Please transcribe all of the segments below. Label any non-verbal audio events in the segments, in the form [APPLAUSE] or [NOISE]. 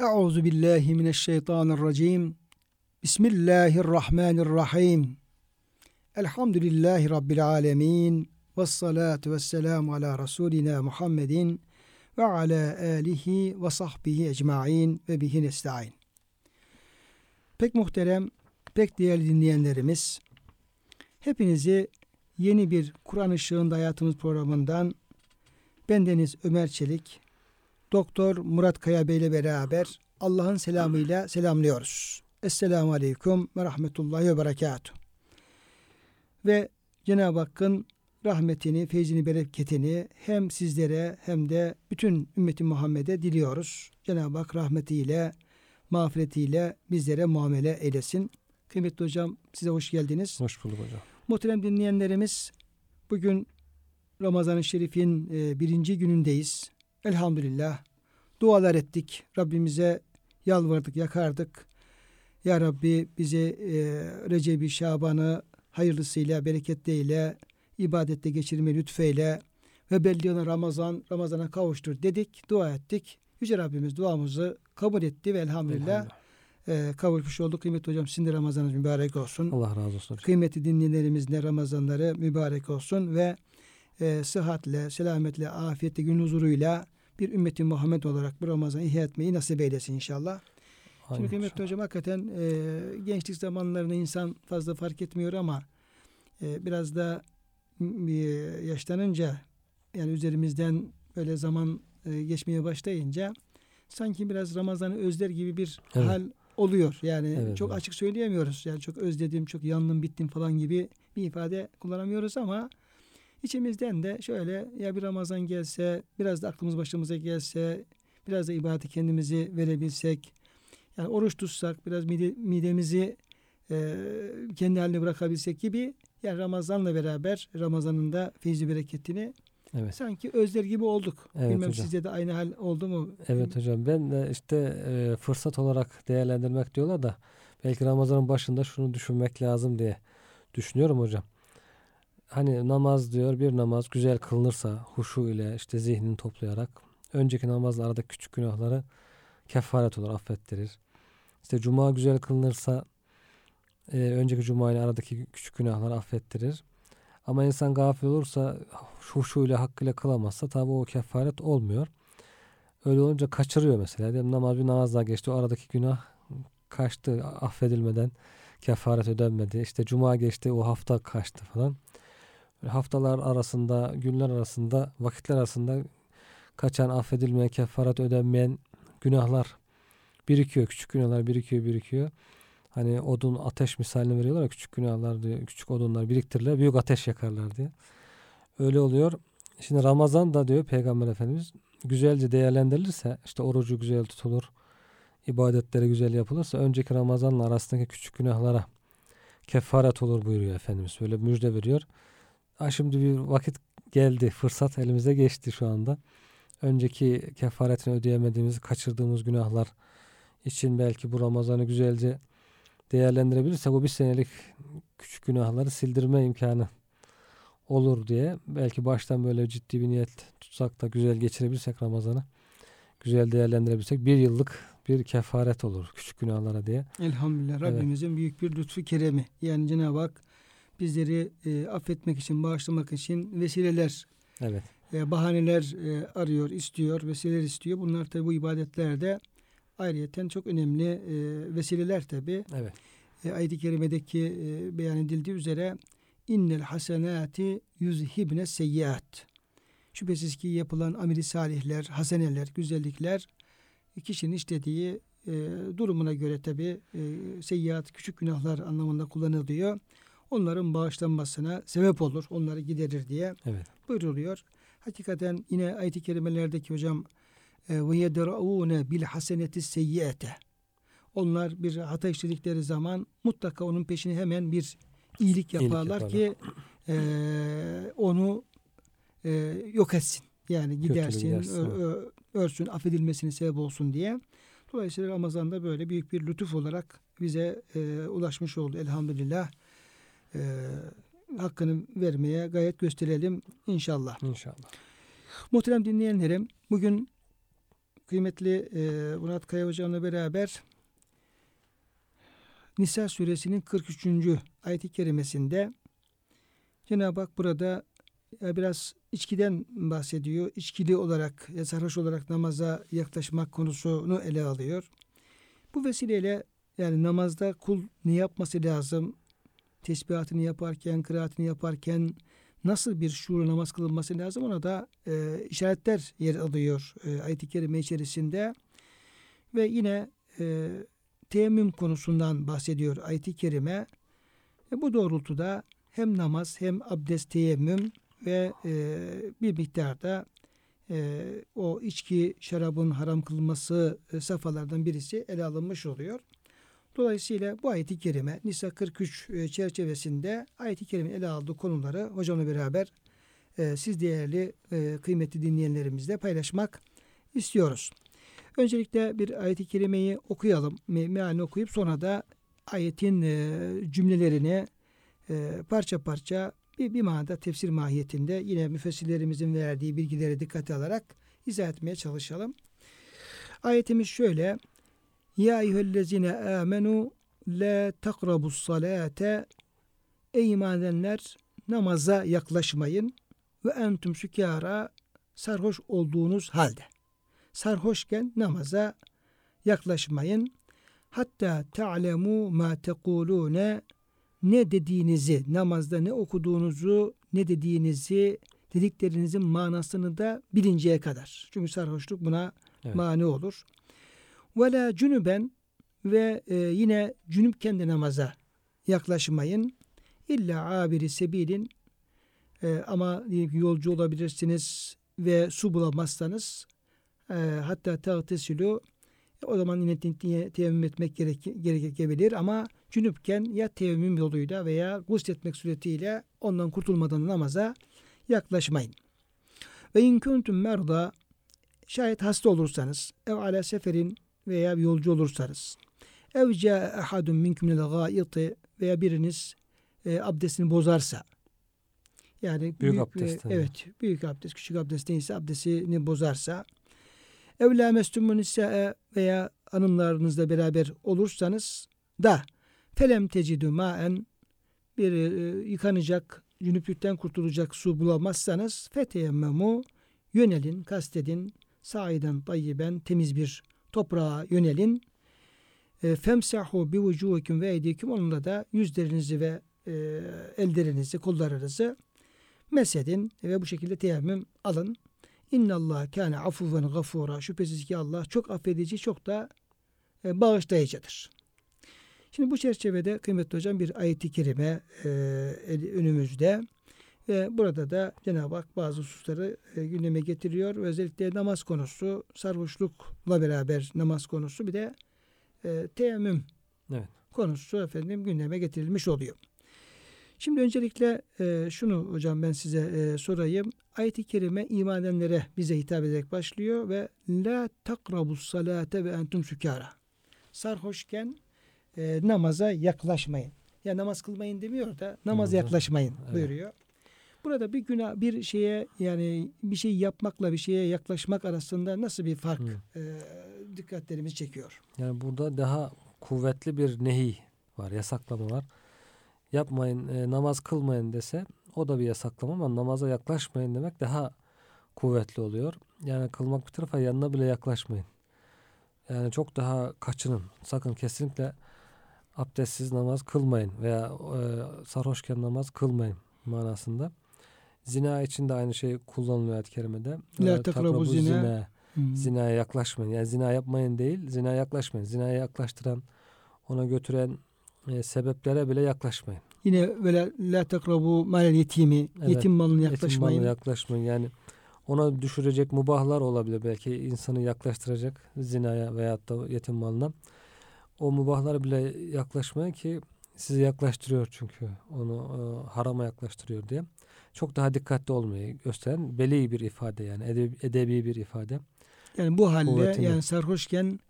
Euzu billahi mineşşeytanirracim. Bismillahirrahmanirrahim. Elhamdülillahi rabbil alamin. Ves salatu vesselamu ala rasulina Muhammedin ve ala alihi ve sahbihi ecmaîn ve bihi nestaîn. Pek muhterem, pek değerli dinleyenlerimiz, hepinizi yeni bir Kur'an ışığında hayatımız programından bendeniz Ömer Çelik, Doktor Murat Kaya Bey ile beraber Allah'ın selamıyla selamlıyoruz. Esselamu Aleyküm ve Rahmetullahi ve Berekatuhu. Ve Cenab-ı Hakk'ın rahmetini, feyzini, bereketini hem sizlere hem de bütün ümmeti Muhammed'e diliyoruz. Cenab-ı Hak rahmetiyle, mağfiretiyle bizlere muamele eylesin. Kıymetli hocam size hoş geldiniz. Hoş bulduk hocam. Muhterem dinleyenlerimiz bugün Ramazan-ı Şerif'in e, birinci günündeyiz. Elhamdülillah dualar ettik. Rabbimize yalvardık, yakardık. Ya Rabbi bize e, Recep-i Şaban'ı hayırlısıyla, bereketleriyle, ibadette geçirmeyi lütfeyle ve belli olan Ramazan, Ramazan'a kavuştur dedik, dua ettik. Yüce Rabbimiz duamızı kabul etti ve elhamdülillah, elhamdülillah. E, kavuşmuş olduk. Kıymetli hocam sizin de Ramazanınız mübarek olsun. Allah razı olsun. Kıymetli dinleyenlerimizin de Ramazanları mübarek olsun ve e, sıhhatle, selametle, afiyetle, gün huzuruyla bir ümmeti Muhammed olarak bu Ramazan'ı ihya etmeyi nasip eylesin inşallah. Aynen Şimdi kıymetli hocam hakikaten e, gençlik zamanlarını insan fazla fark etmiyor ama e, biraz da e, yaşlanınca yani üzerimizden böyle zaman e, geçmeye başlayınca sanki biraz Ramazan'ı özler gibi bir evet. hal oluyor. Yani evet, çok evet. açık söyleyemiyoruz. Yani çok özledim, çok yandım, bittim falan gibi bir ifade kullanamıyoruz ama içimizden de şöyle ya bir Ramazan gelse, biraz da aklımız başımıza gelse, biraz da ibadeti kendimizi verebilsek, yani oruç tutsak, biraz mide, midemizi e, kendi haline bırakabilsek gibi yani Ramazan'la beraber Ramazan'ın da feyzi bereketini Evet. Sanki özler gibi olduk. Evet Bilmem hocam. sizde de aynı hal oldu mu? Evet hocam. Ben de işte e, fırsat olarak değerlendirmek diyorlar da belki Ramazan'ın başında şunu düşünmek lazım diye düşünüyorum hocam. Hani namaz diyor bir namaz güzel kılınırsa huşu ile işte zihnini toplayarak önceki namazlarda küçük günahları kefaret olur affettirir. İşte cuma güzel kılınırsa e, önceki cuma ile aradaki küçük günahları affettirir. Ama insan gafil olursa huşuyla hakkıyla kılamazsa tabi o kefaret olmuyor. Öyle olunca kaçırıyor mesela. Diyelim namaz bir namaz daha geçti. O aradaki günah kaçtı affedilmeden. Kefaret ödenmedi. İşte cuma geçti o hafta kaçtı falan. Haftalar arasında, günler arasında, vakitler arasında kaçan, affedilmeyen, kefaret ödenmeyen günahlar birikiyor. Küçük günahlar birikiyor, birikiyor. Hani odun ateş misalini veriyorlar küçük günahlar diye küçük odunlar biriktirirler büyük ateş yakarlar diye. Öyle oluyor. Şimdi Ramazan da diyor Peygamber Efendimiz güzelce değerlendirilirse işte orucu güzel tutulur. ibadetleri güzel yapılırsa önceki Ramazanla arasındaki küçük günahlara kefaret olur buyuruyor Efendimiz. Böyle müjde veriyor. Ha şimdi bir vakit geldi. Fırsat elimize geçti şu anda. Önceki kefaretini ödeyemediğimiz, kaçırdığımız günahlar için belki bu Ramazan'ı güzelce değerlendirebilirsek o bir senelik küçük günahları sildirme imkanı olur diye belki baştan böyle ciddi bir niyet tutsak da güzel geçirebilirsek Ramazan'ı güzel değerlendirebilirsek bir yıllık bir kefaret olur küçük günahlara diye. Elhamdülillah Rabbimizin evet. büyük bir lütfu keremi. Yani Cenab-ı Hak bizleri e, affetmek için, bağışlamak için vesileler, evet. e, bahaneler e, arıyor, istiyor, vesileler istiyor. Bunlar tabi bu ibadetlerde ayrıyeten çok önemli e, vesileler tabi. Evet. E, ayet-i kerimedeki e, beyan edildiği üzere innel hasenati yüzhibne seyyiat. Şüphesiz ki yapılan ameli salihler, haseneler, güzellikler kişinin işlediği e, durumuna göre tabi e, seyyiat, küçük günahlar anlamında kullanılıyor. Onların bağışlanmasına sebep olur, onları giderir diye evet. buyuruluyor. Hakikaten yine ayet-i kerimelerdeki hocam e, ve yedraune bil haseneti seyyiyete. Onlar bir hata işledikleri zaman mutlaka onun peşine hemen bir iyilik yaparlar, iyilik ki e, onu e, yok etsin. Yani gidersin, ö, örsün, affedilmesine sebep olsun diye. Dolayısıyla Ramazan'da böyle büyük bir lütuf olarak bize e, ulaşmış oldu elhamdülillah. E, hakkını vermeye gayet gösterelim inşallah. İnşallah. Muhterem dinleyenlerim bugün kıymetli e, Murat Kaya Hocam'la beraber Nisa suresinin 43. ayet-i kerimesinde Cenab-ı Hak burada e, biraz içkiden bahsediyor. İçkili olarak, sarhoş olarak namaza yaklaşmak konusunu ele alıyor. Bu vesileyle yani namazda kul ne yapması lazım? Tesbihatını yaparken, kıraatini yaparken nasıl bir şuur namaz kılınması lazım ona da e, işaretler yer alıyor e, ayet-i kerime içerisinde. Ve yine e, teyemmüm konusundan bahsediyor ayet-i kerime. E, bu doğrultuda hem namaz hem abdest teyemmüm ve e, bir miktarda e, o içki şarabın haram kılınması e, safhalardan birisi ele alınmış oluyor. Dolayısıyla bu ayet-i kerime Nisa 43 e, çerçevesinde ayet-i kerimenin ele aldığı konuları hocamla beraber e, siz değerli e, kıymetli dinleyenlerimizle paylaşmak istiyoruz. Öncelikle bir ayet-i kerimeyi okuyalım. Me mealini okuyup sonra da ayetin e, cümlelerini e, parça parça bir, bir manada tefsir mahiyetinde yine müfessirlerimizin verdiği bilgileri dikkate alarak izah etmeye çalışalım. Ayetimiz şöyle. Ya eyyühellezine amenu la takrabus salate Ey iman edenler namaza yaklaşmayın ve entüm sükara sarhoş olduğunuz halde. Sarhoşken namaza yaklaşmayın. Hatta ta'lemu ma tekulune ne dediğinizi, namazda ne okuduğunuzu, ne dediğinizi, dediklerinizin manasını da bilinceye kadar. Çünkü sarhoşluk buna evet. mani olur. Ve la cünüben ve e, yine cünüpken de namaza yaklaşmayın. İlla abiri sebilin e, ama yolcu olabilirsiniz ve su bulamazsanız e, hatta tağtesilu o zaman yine teyemmüm etmek gerekebilir ama cünüpken ya teyemmüm yoluyla veya gusletmek suretiyle ondan kurtulmadan namaza yaklaşmayın. Ve in kuntum merda şayet hasta olursanız ev ala seferin veya yolcu olursanız. Ev ca ahadun minkum minel gâiti veya biriniz e, abdestini bozarsa. Yani büyük, büyük abdest. E, evet, büyük abdest, küçük abdest neyse abdestini bozarsa. Ev la mestumun veya hanımlarınızla beraber olursanız da felem tecidü maen bir e, yıkanacak, cünüplükten kurtulacak su bulamazsanız feteyemmemu yönelin, kastedin, sahiden tayyiben temiz bir toprağa yönelin. E, femsahu bi vucuhikum ve eydikum onunla da yüzlerinizi ve e, ellerinizi, kollarınızı mesedin ve bu şekilde teyemmüm alın. İnna Allah kâne afuven gafura. Şüphesiz ki Allah çok affedici, çok da e, bağışlayıcıdır. Şimdi bu çerçevede kıymetli hocam bir ayet-i kerime e, önümüzde ve burada da Cenab-ı Hak bazı hususları e, gündeme getiriyor. Özellikle namaz konusu, sarhoşlukla beraber namaz konusu bir de e, teyemmüm evet. konusu efendim gündeme getirilmiş oluyor. Şimdi öncelikle e, şunu hocam ben size e, sorayım. Ayet-i kerime iman edenlere bize hitap ederek başlıyor ve la takrabus salate ve entum sükara. Sarhoşken e, namaza yaklaşmayın. Ya namaz kılmayın demiyor da namaza yaklaşmayın evet. buyuruyor. Burada bir günah bir şeye yani bir şey yapmakla bir şeye yaklaşmak arasında nasıl bir fark e, dikkatlerimizi çekiyor? Yani burada daha kuvvetli bir nehi var, yasaklama var. Yapmayın, e, namaz kılmayın dese o da bir yasaklama ama namaza yaklaşmayın demek daha kuvvetli oluyor. Yani kılmak bir tarafa yanına bile yaklaşmayın. Yani çok daha kaçının. Sakın kesinlikle abdestsiz namaz kılmayın veya e, sarhoşken namaz kılmayın manasında. Zina için de aynı şey kullanılıyor ayet-i kerimede. La takrabu zina. zina. Hmm. Zinaya yaklaşmayın. Yani zina yapmayın değil, zinaya yaklaşmayın. Zinaya yaklaştıran, ona götüren e, sebeplere bile yaklaşmayın. Yine böyle la takrabu malel yetimi, evet, yetim malına yaklaşmayın. Yetim malına yaklaşmayın. Yani ona düşürecek mubahlar olabilir belki insanı yaklaştıracak zinaya veyahut da yetim malına. O mubahlara bile yaklaşmayın ki sizi yaklaştırıyor çünkü onu e, harama yaklaştırıyor diye. Çok daha dikkatli olmayı gösteren beli bir ifade yani edebi, edebi bir ifade. Yani bu halde Kuvvetini. yani sarhoşken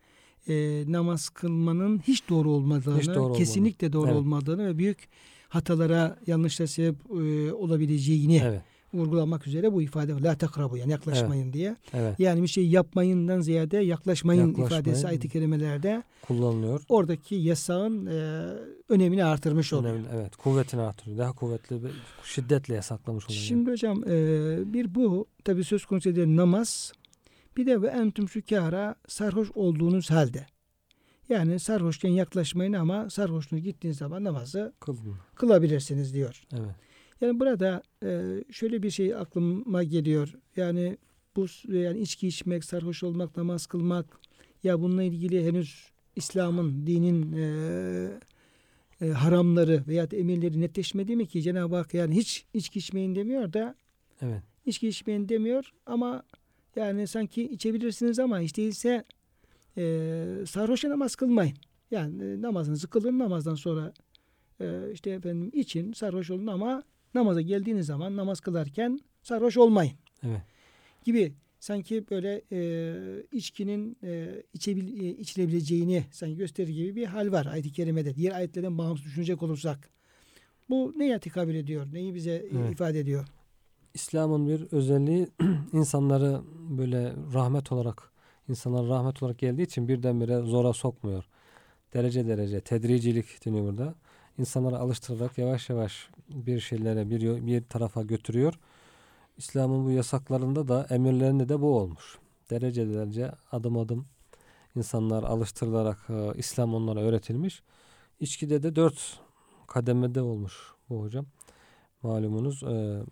e, namaz kılmanın hiç doğru olmadığını, hiç doğru kesinlikle olmadı. doğru evet. olmadığını ve büyük hatalara yanlışlara sebep e, olabileceğini evet. Vurgulamak üzere bu ifade. La takrabu yani yaklaşmayın evet. diye. Evet. Yani bir şey yapmayından ziyade yaklaşmayın, yaklaşmayın ifadesi ayet-i kerimelerde kullanılıyor. Oradaki yasağın e, önemini artırmış oluyor. Önemli, evet. Kuvvetini artırıyor. Daha kuvvetli bir şiddetle yasaklamış oluyor. Şimdi hocam e, bir bu tabi söz konusu edilen namaz bir de ve entüm sükara sarhoş olduğunuz halde. Yani sarhoşken yaklaşmayın ama sarhoşluğunuz gittiğiniz zaman namazı Kılın. kılabilirsiniz diyor. Evet. Yani burada e, şöyle bir şey aklıma geliyor. Yani bu yani içki içmek, sarhoş olmak, namaz kılmak ya bununla ilgili henüz İslam'ın, dinin e, e, haramları veya emirleri netleşmedi mi ki Cenab-ı Hak yani hiç içki içmeyin demiyor da evet. içki içmeyin demiyor ama yani sanki içebilirsiniz ama hiç değilse e, sarhoşa namaz kılmayın. Yani e, namazınızı kılın namazdan sonra e, işte efendim için sarhoş olun ama namaza geldiğiniz zaman namaz kılarken sarhoş olmayın. Evet. Gibi sanki böyle e, içkinin e, içebil, e, içilebileceğini sanki gösterir gibi bir hal var ayet-i kerimede. Diğer ayetlerden bağımsız düşünecek olursak. Bu neye tekabül ediyor? Neyi bize e, evet. ifade ediyor? İslam'ın bir özelliği [CLEARS THROAT] insanları böyle rahmet olarak insanlar rahmet olarak geldiği için birdenbire zora sokmuyor. Derece derece tedricilik deniyor burada. İnsanları alıştırarak yavaş yavaş bir şeylere bir, bir tarafa götürüyor. İslam'ın bu yasaklarında da emirlerinde de bu olmuş. Derece derece adım adım insanlar alıştırılarak e, İslam onlara öğretilmiş. İçkide de dört kademede olmuş bu hocam. Malumunuz e,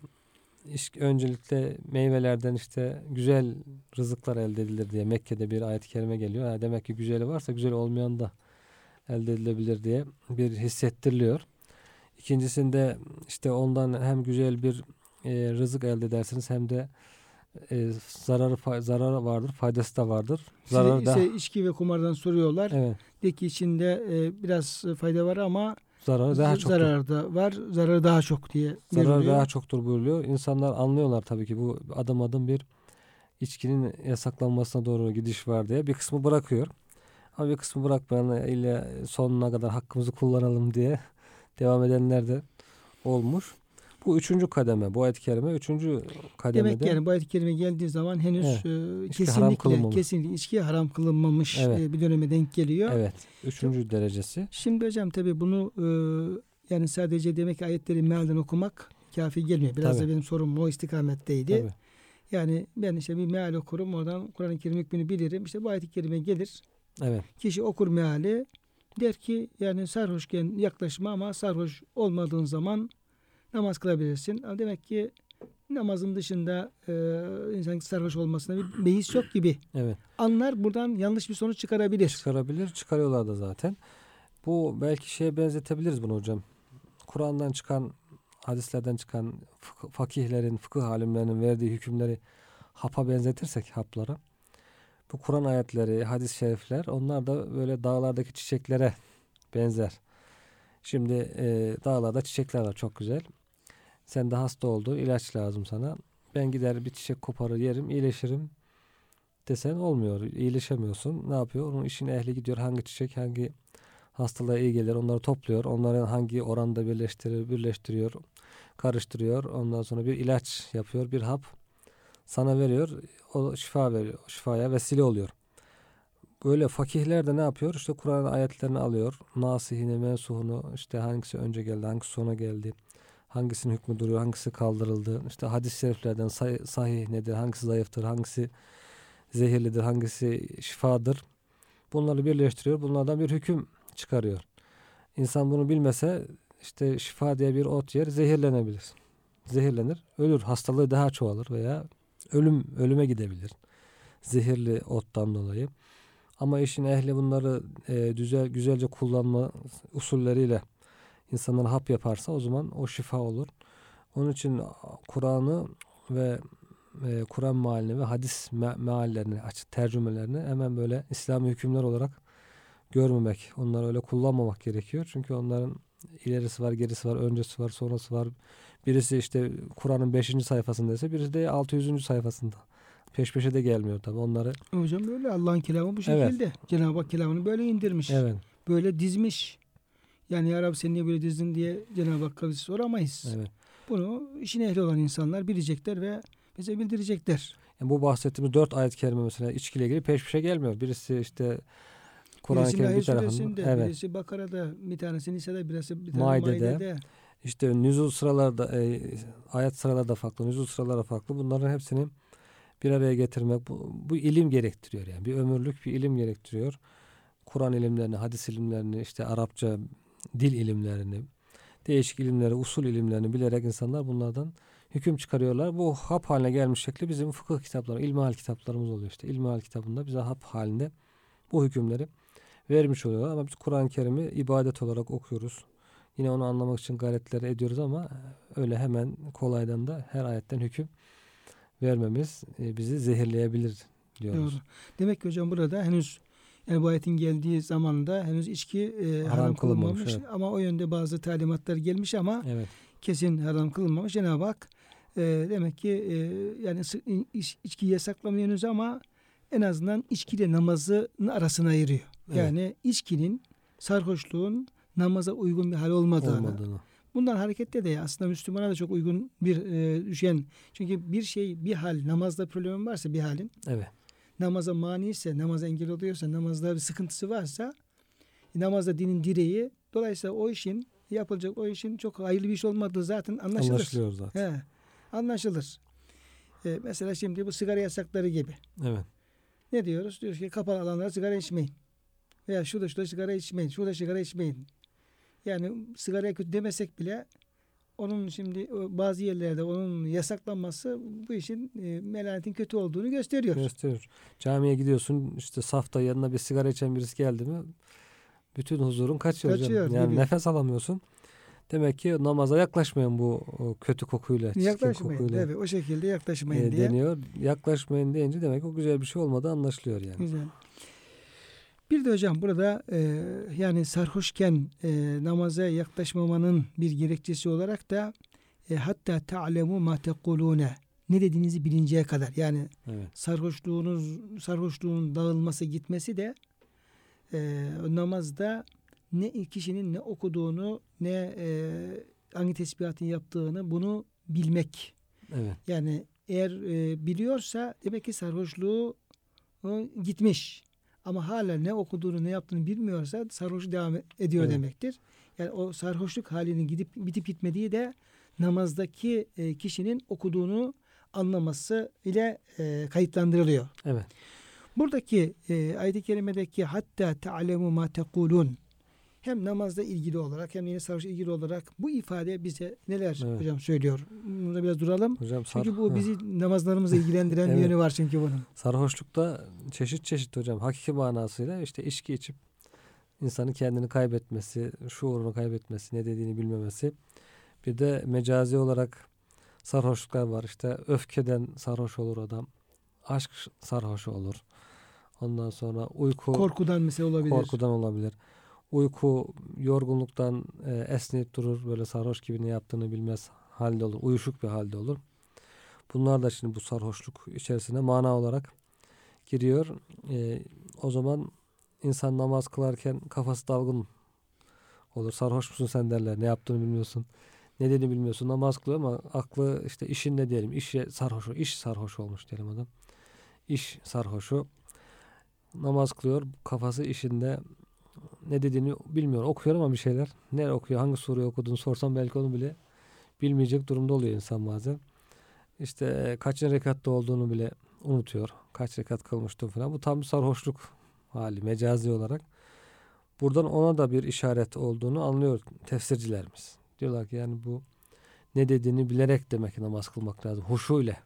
öncelikle meyvelerden işte güzel rızıklar elde edilir diye Mekke'de bir ayet-i kerime geliyor. Yani demek ki güzeli varsa güzel olmayan da elde edilebilir diye bir hissettiriliyor. İkincisinde işte ondan hem güzel bir e, rızık elde edersiniz hem de e, zararı zararı vardır, faydası da vardır. Zararı da içki ve kumardan soruyorlar. Evet. De ki içinde e, biraz fayda var ama zararı daha çok. Zararı da var, zararı daha çok diye. Zararı daha çoktur buyuruyor. İnsanlar anlıyorlar tabii ki bu adım adım bir içkinin yasaklanmasına doğru gidiş var diye bir kısmı bırakıyor. Ama bir kısmı bırakmayan ile sonuna kadar hakkımızı kullanalım diye devam edenler de olmuş. Bu üçüncü kademe. Bu ayet-i kerime üçüncü kademede. Demek yani bu ayet-i kerime geldiği zaman henüz evet. e, kesinlikle, kesinlikle içki haram kılınmamış evet. e, bir döneme denk geliyor. Evet. Üçüncü Çok, derecesi. Şimdi hocam tabi bunu e, yani sadece demek ki ayetleri mealden okumak kafi gelmiyor. Biraz tabii. da benim sorum o istikametteydi. Tabii. Yani ben işte bir meal okurum oradan Kur'an-ı Kerim hükmünü bilirim. İşte bu ayet-i kerime gelir. Evet. Kişi okur meali der ki yani sarhoşken yaklaşma ama sarhoş olmadığın zaman namaz kılabilirsin. Demek ki namazın dışında e, insan sarhoş olmasına bir beis yok gibi. Evet. Anlar buradan yanlış bir sonuç çıkarabilir. Çıkarabilir. Çıkarıyorlar da zaten. Bu belki şeye benzetebiliriz bunu hocam. Kur'an'dan çıkan hadislerden çıkan fakihlerin, fıkıh alimlerinin verdiği hükümleri hapa benzetirsek haplara. Bu Kur'an ayetleri, hadis-i şerifler onlar da böyle dağlardaki çiçeklere benzer. Şimdi e, dağlarda çiçekler var çok güzel. Sen de hasta oldun. ilaç lazım sana. Ben gider bir çiçek koparır yerim. iyileşirim desen olmuyor. İyileşemiyorsun. Ne yapıyor? Onun işin ehli gidiyor. Hangi çiçek hangi hastalığa iyi gelir onları topluyor. Onların hangi oranda birleştirir, birleştiriyor, karıştırıyor. Ondan sonra bir ilaç yapıyor. Bir hap sana veriyor. O şifa veriyor. Şifaya vesile oluyor. Böyle fakihler de ne yapıyor? İşte Kur'an ayetlerini alıyor. Nasihini, mensuhunu işte hangisi önce geldi, hangisi sona geldi hangisinin hükmü duruyor, hangisi kaldırıldı. İşte hadis-i şeriflerden say- sahih nedir, hangisi zayıftır, hangisi zehirlidir, hangisi şifadır. Bunları birleştiriyor. Bunlardan bir hüküm çıkarıyor. İnsan bunu bilmese işte şifa diye bir ot yer zehirlenebilir. Zehirlenir, ölür, hastalığı daha çoğalır veya ölüm ölüme gidebilir. Zehirli ottan dolayı. Ama işin ehli bunları e, güzel güzelce kullanma usulleriyle insanlar hap yaparsa o zaman o şifa olur. Onun için Kur'an'ı ve e, Kur'an mealini ve hadis me meallerini, açık tercümelerini hemen böyle İslami hükümler olarak görmemek, onları öyle kullanmamak gerekiyor. Çünkü onların ilerisi var, gerisi var, öncesi var, sonrası var. Birisi işte Kur'an'ın 5. sayfasında ise birisi de 600. sayfasında. Peş peşe de gelmiyor tabi onları. Hocam böyle Allah'ın kelamı bu şekilde. Evet. Cenab-ı Hak kelamını böyle indirmiş. Evet. Böyle dizmiş. Yani ya Rabbi sen niye böyle dizdin diye Cenab-ı Hakk'a biz soramayız. Evet. Bunu işin ehli olan insanlar bilecekler ve bize bildirecekler. Yani bu bahsettiğimiz dört ayet-i kerime mesela içkiyle ilgili peş peşe gelmiyor. Birisi işte Kur'an-ı Kerim bir tarafında. Evet. Birisi Bakara'da, bir tanesi Nisa'da, birisi bir tanesi Maide'de. Maide'de. İşte nüzul sıralarda, e, ayet sıraları da farklı, nüzul sıraları farklı. Bunların hepsini bir araya getirmek bu, bu ilim gerektiriyor yani. Bir ömürlük bir ilim gerektiriyor. Kur'an ilimlerini, hadis ilimlerini, işte Arapça dil ilimlerini, değişik ilimleri, usul ilimlerini bilerek insanlar bunlardan hüküm çıkarıyorlar. Bu hap haline gelmiş şekli bizim fıkıh kitapları, ilmihal kitaplarımız oluyor işte. İlmihal kitabında bize hap halinde bu hükümleri vermiş oluyorlar. Ama biz Kur'an-ı Kerim'i ibadet olarak okuyoruz. Yine onu anlamak için gayretler ediyoruz ama öyle hemen kolaydan da her ayetten hüküm vermemiz e, bizi zehirleyebilir diyoruz. Doğru. Demek ki hocam burada henüz yani bu ayetin geldiği zamanda henüz içki e, haram, haram kılınmamış evet. ama o yönde bazı talimatlar gelmiş ama evet. kesin haram kılınmamış. Cenab-ı Hak e, demek ki e, yani iç, içkiyi yasaklamıyor henüz ama en azından içkiyle namazın arasına ayırıyor. Evet. Yani içkinin sarhoşluğun namaza uygun bir hal olmadığını, olmadığını. Bundan hareketle de aslında Müslümana da çok uygun bir e, düşen. Çünkü bir şey, bir hal, namazda problemin varsa bir halin. Evet. Namaza mani ise, namaza engel oluyorsa, namazda bir sıkıntısı varsa namazda dinin direği. Dolayısıyla o işin yapılacak o işin çok hayırlı bir iş olmadığı zaten anlaşılır. Anlaşılıyor zaten. He, anlaşılır. E, mesela şimdi bu sigara yasakları gibi. Evet. Ne diyoruz? Diyoruz ki kapalı alanlara sigara içmeyin. Veya şurada şurada sigara içmeyin. Şurada sigara içmeyin. Yani sigaraya kötü demesek bile onun şimdi bazı yerlerde onun yasaklanması bu işin e, melanetin kötü olduğunu gösteriyor. Gösteriyor. Camiye gidiyorsun işte safta yanına bir sigara içen birisi geldi mi bütün huzurun kaçıyor, kaçıyor hocam. Yani gibi. nefes alamıyorsun. Demek ki namaza yaklaşmayın bu kötü kokuyla, yaklaşmayın, kokuyla. Evet, o şekilde yaklaşmayın e, diye. Deniyor. Yaklaşmayın deyince demek o güzel bir şey olmadığı anlaşılıyor yani. Güzel. Bir de hocam burada e, yani sarhoşken e, namaza yaklaşmamanın bir gerekçesi olarak da e, hatta ta'lemu ma tekulune ne dediğinizi bilinceye kadar yani evet. sarhoşluğunuz sarhoşluğun dağılması gitmesi de e, namazda ne kişinin ne okuduğunu ne e, hangi tesbihatını yaptığını bunu bilmek. Evet. Yani eğer e, biliyorsa demek ki sarhoşluğu o, gitmiş. Ama hala ne okuduğunu ne yaptığını bilmiyorsa sarhoş devam ediyor evet. demektir. Yani o sarhoşluk halinin gidip bitip gitmediği de namazdaki e, kişinin okuduğunu anlaması ile e, kayıtlandırılıyor. Evet. Buradaki e, ayet-i kerimedeki hatta ta'lemu ma tekulun hem namazla ilgili olarak hem yine sarhoş ilgili olarak bu ifade bize neler evet. hocam söylüyor? Burada biraz duralım. Hocam, sar- çünkü bu bizi namazlarımızla ilgilendiren [LAUGHS] evet. bir yönü var çünkü bunun. Sarhoşlukta çeşit çeşit hocam. Hakiki manasıyla işte içki içip insanın kendini kaybetmesi, şuurunu kaybetmesi, ne dediğini bilmemesi. Bir de mecazi olarak sarhoşluklar var. İşte öfkeden sarhoş olur adam. Aşk sarhoşu olur. Ondan sonra uyku korkudan mesela olabilir. Korkudan olabilir uyku yorgunluktan e, esneyip durur böyle sarhoş gibi ne yaptığını bilmez halde olur. Uyuşuk bir halde olur. Bunlar da şimdi bu sarhoşluk içerisine mana olarak giriyor. E, o zaman insan namaz kılarken kafası dalgın olur. Sarhoş musun sen derler. Ne yaptığını bilmiyorsun. Ne dediğini bilmiyorsun. Namaz kılıyor ama aklı işte işinde diyelim. İşe sarhoşu. iş sarhoş olmuş diyelim adam. İş sarhoşu. Namaz kılıyor. Kafası işinde ne dediğini bilmiyor. Okuyor ama bir şeyler. Ne okuyor, hangi soruyu okuduğunu sorsam belki onu bile bilmeyecek durumda oluyor insan bazen. İşte kaç rekatta olduğunu bile unutuyor. Kaç rekat kılmıştı falan. Bu tam bir sarhoşluk hali mecazi olarak. Buradan ona da bir işaret olduğunu anlıyor tefsircilerimiz. Diyorlar ki yani bu ne dediğini bilerek demek ki namaz kılmak lazım. Huşu ile.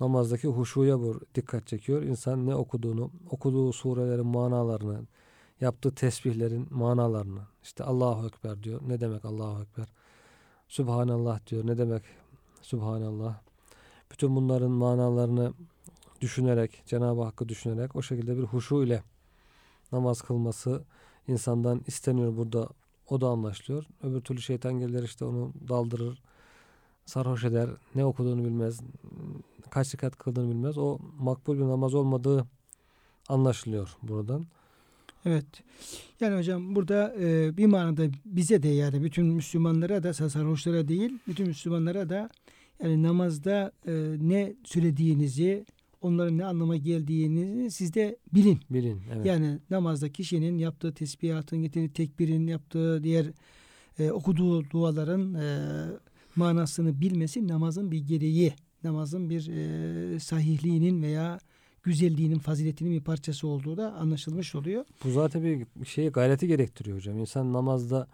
Namazdaki huşuya bu dikkat çekiyor. İnsan ne okuduğunu, okuduğu surelerin manalarını, yaptığı tesbihlerin manalarını işte Allahu Ekber diyor. Ne demek Allahu Ekber? Subhanallah diyor. Ne demek Subhanallah? Bütün bunların manalarını düşünerek, Cenab-ı Hakk'ı düşünerek o şekilde bir huşu ile namaz kılması insandan isteniyor burada. O da anlaşılıyor. Öbür türlü şeytan gelir işte onu daldırır, sarhoş eder. Ne okuduğunu bilmez, kaç rekat kıldığını bilmez. O makbul bir namaz olmadığı anlaşılıyor buradan. Evet. Yani hocam burada e, bir manada bize de yani bütün Müslümanlara da sarhoşlara değil bütün Müslümanlara da yani namazda e, ne söylediğinizi onların ne anlama geldiğini siz de bilin. Bilin. Evet. Yani namazda kişinin yaptığı tesbihatın, getirdiği tekbirin, yaptığı diğer e, okuduğu duaların e, manasını bilmesi namazın bir gereği. Namazın bir e, sahihliğinin veya güzelliğinin, faziletinin bir parçası olduğu da anlaşılmış oluyor. Bu zaten bir şey gayreti gerektiriyor hocam. İnsan namazda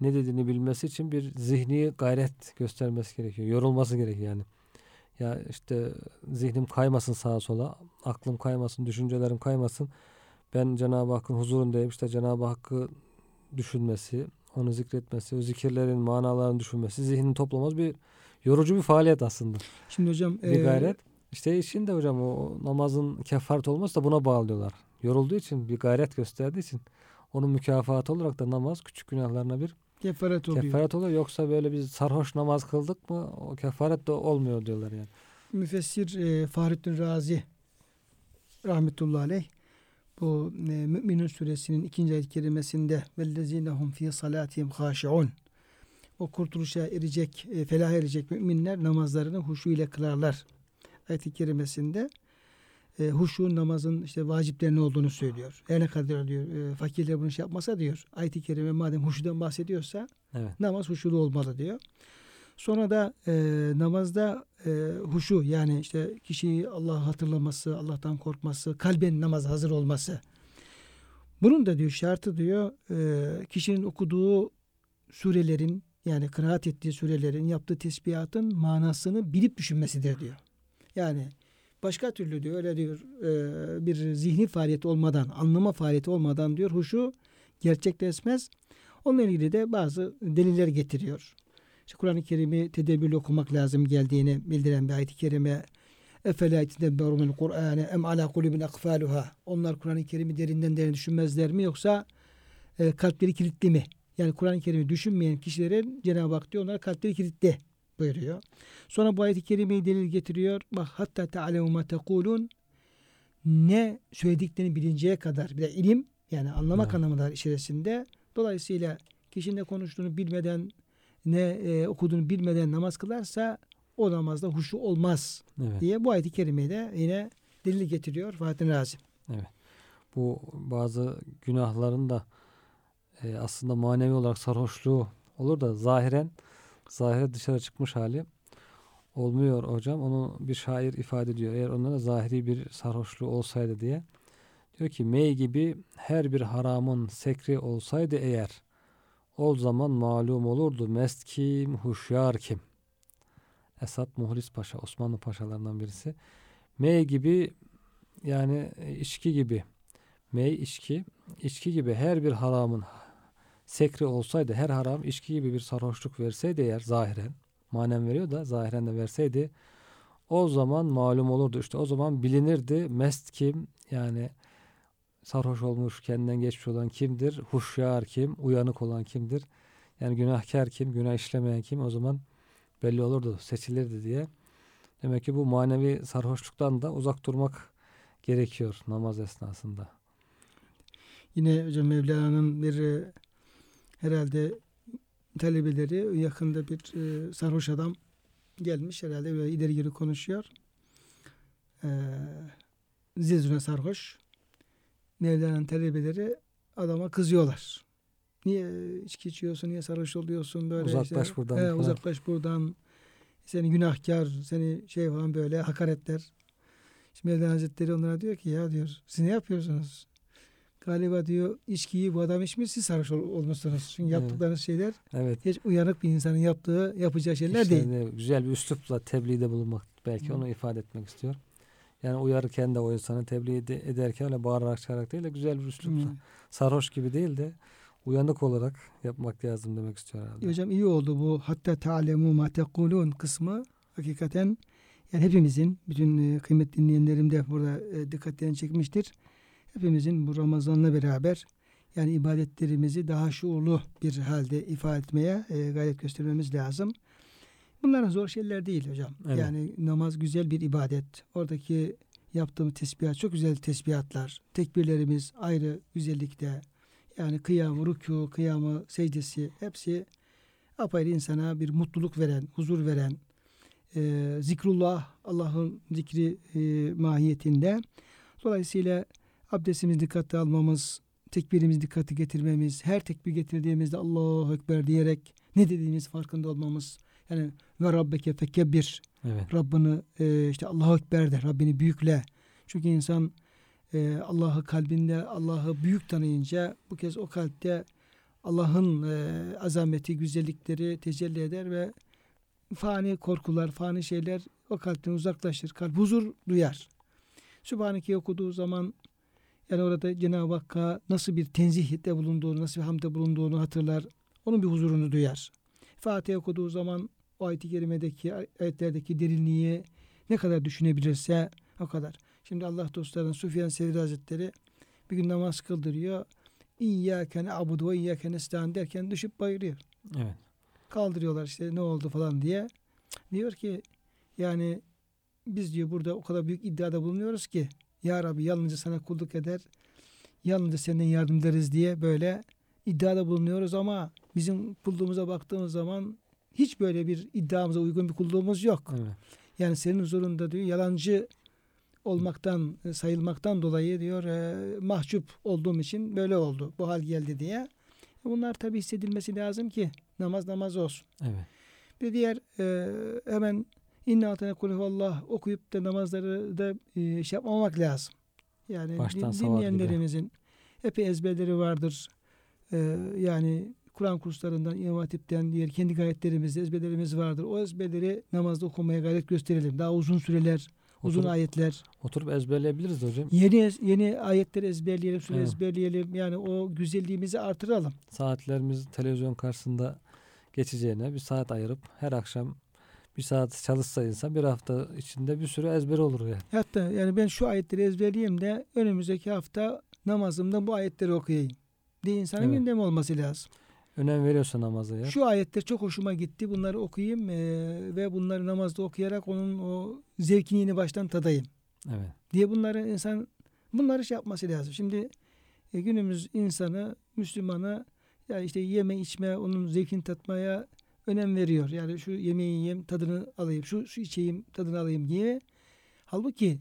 ne dediğini bilmesi için bir zihni gayret göstermesi gerekiyor. Yorulması gerekiyor yani. Ya işte zihnim kaymasın sağa sola, aklım kaymasın, düşüncelerim kaymasın. Ben Cenab-ı Hakk'ın huzurundayım. İşte Cenab-ı Hakk'ı düşünmesi, onu zikretmesi, o zikirlerin manalarını düşünmesi, zihnini toplamaz bir yorucu bir faaliyet aslında. Şimdi hocam bir gayret. E, işte işin de hocam o namazın kefaret olması da buna bağlıyorlar. Yorulduğu için bir gayret gösterdiği için onun mükafatı olarak da namaz küçük günahlarına bir kefaret oluyor. Kefaret oluyor yoksa böyle biz sarhoş namaz kıldık mı o kefaret de olmuyor diyorlar yani. Müfessir e, Fahrettin Razi rahmetullahi aleyh bu e, Müminun suresinin ikinci ayet kerimesinde vellezinehum fi salatihim haşiun o kurtuluşa erecek, e, felah erecek müminler namazlarını huşu ile kılarlar. Ayet-i kerimesinde e, huşu namazın işte vaciplerinin olduğunu söylüyor. Her ne kadar diyor e, fakirler bunu şey yapmasa diyor. Ayet-i kerime madem huşudan bahsediyorsa evet. namaz huşulu olmalı diyor. Sonra da e, namazda e, huşu yani işte kişiyi Allah hatırlaması, Allah'tan korkması, kalben namaz hazır olması. Bunun da diyor şartı diyor e, kişinin okuduğu surelerin yani kıraat ettiği surelerin yaptığı tesbihatın manasını bilip düşünmesidir diyor. Yani başka türlü diyor öyle diyor e, bir zihni faaliyet olmadan, anlama faaliyeti olmadan diyor huşu gerçekleşmez. Onunla ilgili de bazı deliller getiriyor. İşte Kur'an-ı Kerim'i tedbirli okumak lazım geldiğini bildiren bir ayet-i kerime. Efela itedebberunul Kur'ane em ala kulubin akfaluha. Onlar Kur'an-ı Kerim'i derinden derine düşünmezler mi yoksa e, kalpleri kilitli mi? Yani Kur'an-ı Kerim'i düşünmeyen kişilerin Cenab-ı Hak diyor onlar kalpleri kilitli buyuruyor. Sonra bu ayet-i kerimeyi delil getiriyor. Bak hatta te'alemu ma tekulun ne söylediklerini bilinceye kadar bir de ilim yani anlamak evet. anlamında içerisinde. Dolayısıyla kişinin ne konuştuğunu bilmeden ne e, okuduğunu bilmeden namaz kılarsa o namazda huşu olmaz evet. diye bu ayet-i kerimeyi de yine delil getiriyor Fatih Razi. Evet. Bu bazı günahların da e, aslında manevi olarak sarhoşluğu olur da zahiren zahire dışarı çıkmış hali olmuyor hocam. Onu bir şair ifade ediyor. Eğer onlara zahiri bir sarhoşluğu olsaydı diye. Diyor ki mey gibi her bir haramın sekri olsaydı eğer o zaman malum olurdu mest kim, huşyar kim. Esat Muhlis Paşa, Osmanlı paşalarından birisi. Mey gibi yani içki gibi. Mey içki, içki gibi her bir haramın sekri olsaydı her haram içki gibi bir sarhoşluk verseydi eğer zahiren manen veriyor da zahiren de verseydi o zaman malum olurdu. İşte o zaman bilinirdi mest kim? Yani sarhoş olmuş kendinden geçmiş olan kimdir? Huşyar kim? Uyanık olan kimdir? Yani günahkar kim? Günah işlemeyen kim? O zaman belli olurdu seçilirdi diye. Demek ki bu manevi sarhoşluktan da uzak durmak gerekiyor namaz esnasında. Yine hocam Mevlana'nın bir e, herhalde talebeleri yakında bir e, sarhoş adam gelmiş herhalde böyle ileri geri konuşuyor. E, zizune sarhoş. Mevlana'nın talebeleri adama kızıyorlar. Niye içki içiyorsun, niye sarhoş oluyorsun böyle uzaklaş işte, buradan. He, uzaklaş buradan. Seni günahkar, seni şey falan böyle hakaretler. Şimdi Mevlana Hazretleri onlara diyor ki ya diyor siz ne yapıyorsunuz? Galiba diyor içkiyi bu adam içmiş siz sarhoş ol, olmuşsunuz. Çünkü yaptıklarınız evet. şeyler evet. hiç uyanık bir insanın yaptığı yapacağı şeyler işte değil. Güzel bir üslupla tebliğde bulunmak belki Hı. onu ifade etmek istiyor. Yani uyarırken de o insanı tebliğ ederken öyle bağırarak çağırarak değil de güzel bir üslupla. Hı. Sarhoş gibi değil de uyanık olarak yapmak lazım demek istiyor herhalde. Hocam iyi oldu bu hatta ta'lemu ma tekulun kısmı hakikaten yani hepimizin bütün e, kıymetli dinleyenlerim de burada e, dikkatlerini çekmiştir hepimizin bu Ramazan'la beraber yani ibadetlerimizi daha şuurlu bir halde ifade etmeye e, gayret göstermemiz lazım. Bunlar zor şeyler değil hocam. Evet. Yani namaz güzel bir ibadet. Oradaki yaptığımız tesbihat çok güzel tesbihatlar. Tekbirlerimiz ayrı güzellikte. Yani kıyam, rükû, kıyamı, secdesi hepsi apayrı insana bir mutluluk veren, huzur veren, e, zikrullah, Allah'ın zikri e, mahiyetinde. Dolayısıyla abdestimizi dikkate almamız, tekbirimizi dikkate getirmemiz, her tekbir getirdiğimizde Allahu Ekber diyerek ne dediğimiz farkında olmamız. Yani ve Rabbeke fekebbir. Evet. Rabbini e, işte Allahu Ekber de, Rabbini büyükle. Çünkü insan e, Allah'ı kalbinde, Allah'ı büyük tanıyınca bu kez o kalpte Allah'ın e, azameti, güzellikleri tecelli eder ve fani korkular, fani şeyler o kalpten uzaklaşır. Kalp huzur duyar. Sübhaneke okuduğu zaman yani orada Cenab-ı Hakk'a nasıl bir tenzihte bulunduğunu, nasıl bir hamde bulunduğunu hatırlar. Onun bir huzurunu duyar. Fatiha okuduğu zaman o ayet-i kerimedeki ayetlerdeki derinliği ne kadar düşünebilirse o kadar. Şimdi Allah dostlarının Sufyan Sevri Hazretleri bir gün namaz kıldırıyor. İyyâke ne'abudu ve iyyâke nestaîn derken düşüp bayılıyor. Evet. Kaldırıyorlar işte ne oldu falan diye. Diyor ki yani biz diyor burada o kadar büyük iddiada bulunuyoruz ki Ya Rabbi yalnızca sana kulluk eder. Yalnızca senden yardım ederiz diye böyle iddiada bulunuyoruz ama bizim kulluğumuza baktığımız zaman hiç böyle bir iddiamıza uygun bir kulluğumuz yok. Evet. Yani senin huzurunda diyor yalancı olmaktan sayılmaktan dolayı diyor e, mahcup olduğum için böyle oldu. Bu hal geldi diye. E, bunlar tabi hissedilmesi lazım ki namaz namaz olsun. Evet. Bir diğer e, hemen inna altına kulüvallah okuyup da namazları da e, şey yapmamak lazım. Yani Baştan din, dinleyenlerimizin epey ezberleri vardır. E, yani Kur'an kurslarından, İmam Hatip'ten diğer kendi gayretlerimizde ezberlerimiz vardır. O ezberleri namazda okumaya gayret gösterelim. Daha uzun süreler, uzun oturup, ayetler. Oturup ezberleyebiliriz hocam. Yeni yeni ayetleri ezberleyelim, süre evet. ezberleyelim. Yani o güzelliğimizi artıralım. Saatlerimiz televizyon karşısında geçeceğine bir saat ayırıp her akşam bir saat çalışsa insan bir hafta içinde bir sürü ezber olur yani. Hatta yani ben şu ayetleri ezberleyeyim de önümüzdeki hafta namazımda bu ayetleri okuyayım diye insanın evet. gündemi olması lazım. Önem veriyorsa namaza ya. Şu ayetler çok hoşuma gitti. Bunları okuyayım e, ve bunları namazda okuyarak onun o zevkini yeni baştan tadayım. Evet. Diye bunları insan bunları şey yapması lazım. Şimdi e, günümüz insanı, Müslümanı ya işte yeme içme, onun zevkini tatmaya önem veriyor. Yani şu yemeği yiyeyim, tadını alayım, şu su içeyim, tadını alayım diye. Halbuki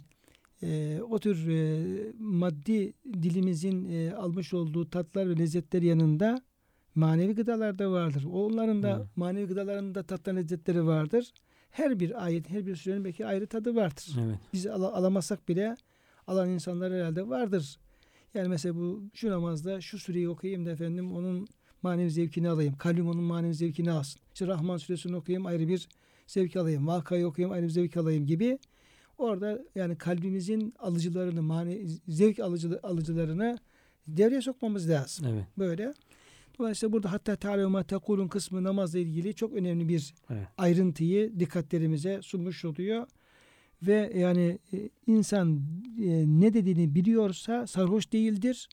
e, o tür e, maddi dilimizin e, almış olduğu tatlar ve lezzetler yanında manevi gıdalar da vardır. Onların da Hı. manevi gıdalarında tatlı lezzetleri vardır. Her bir ayet, her bir sürenin belki ayrı tadı vardır. Evet. Biz al alamazsak bile alan insanlar herhalde vardır. Yani mesela bu şu namazda şu süreyi okuyayım da efendim onun manevi zevkini alayım. Kalbim onun manevi zevkini alsın. İşte Rahman suresini okuyayım ayrı bir zevk alayım. Vakayı okuyayım ayrı bir zevk alayım gibi. Orada yani kalbimizin alıcılarını, manevi zevk alıcı, alıcılarını devreye sokmamız lazım. Evet. Böyle. Dolayısıyla burada hatta Teala tekulun kısmı namazla ilgili çok önemli bir evet. ayrıntıyı dikkatlerimize sunmuş oluyor. Ve yani e, insan e, ne dediğini biliyorsa sarhoş değildir.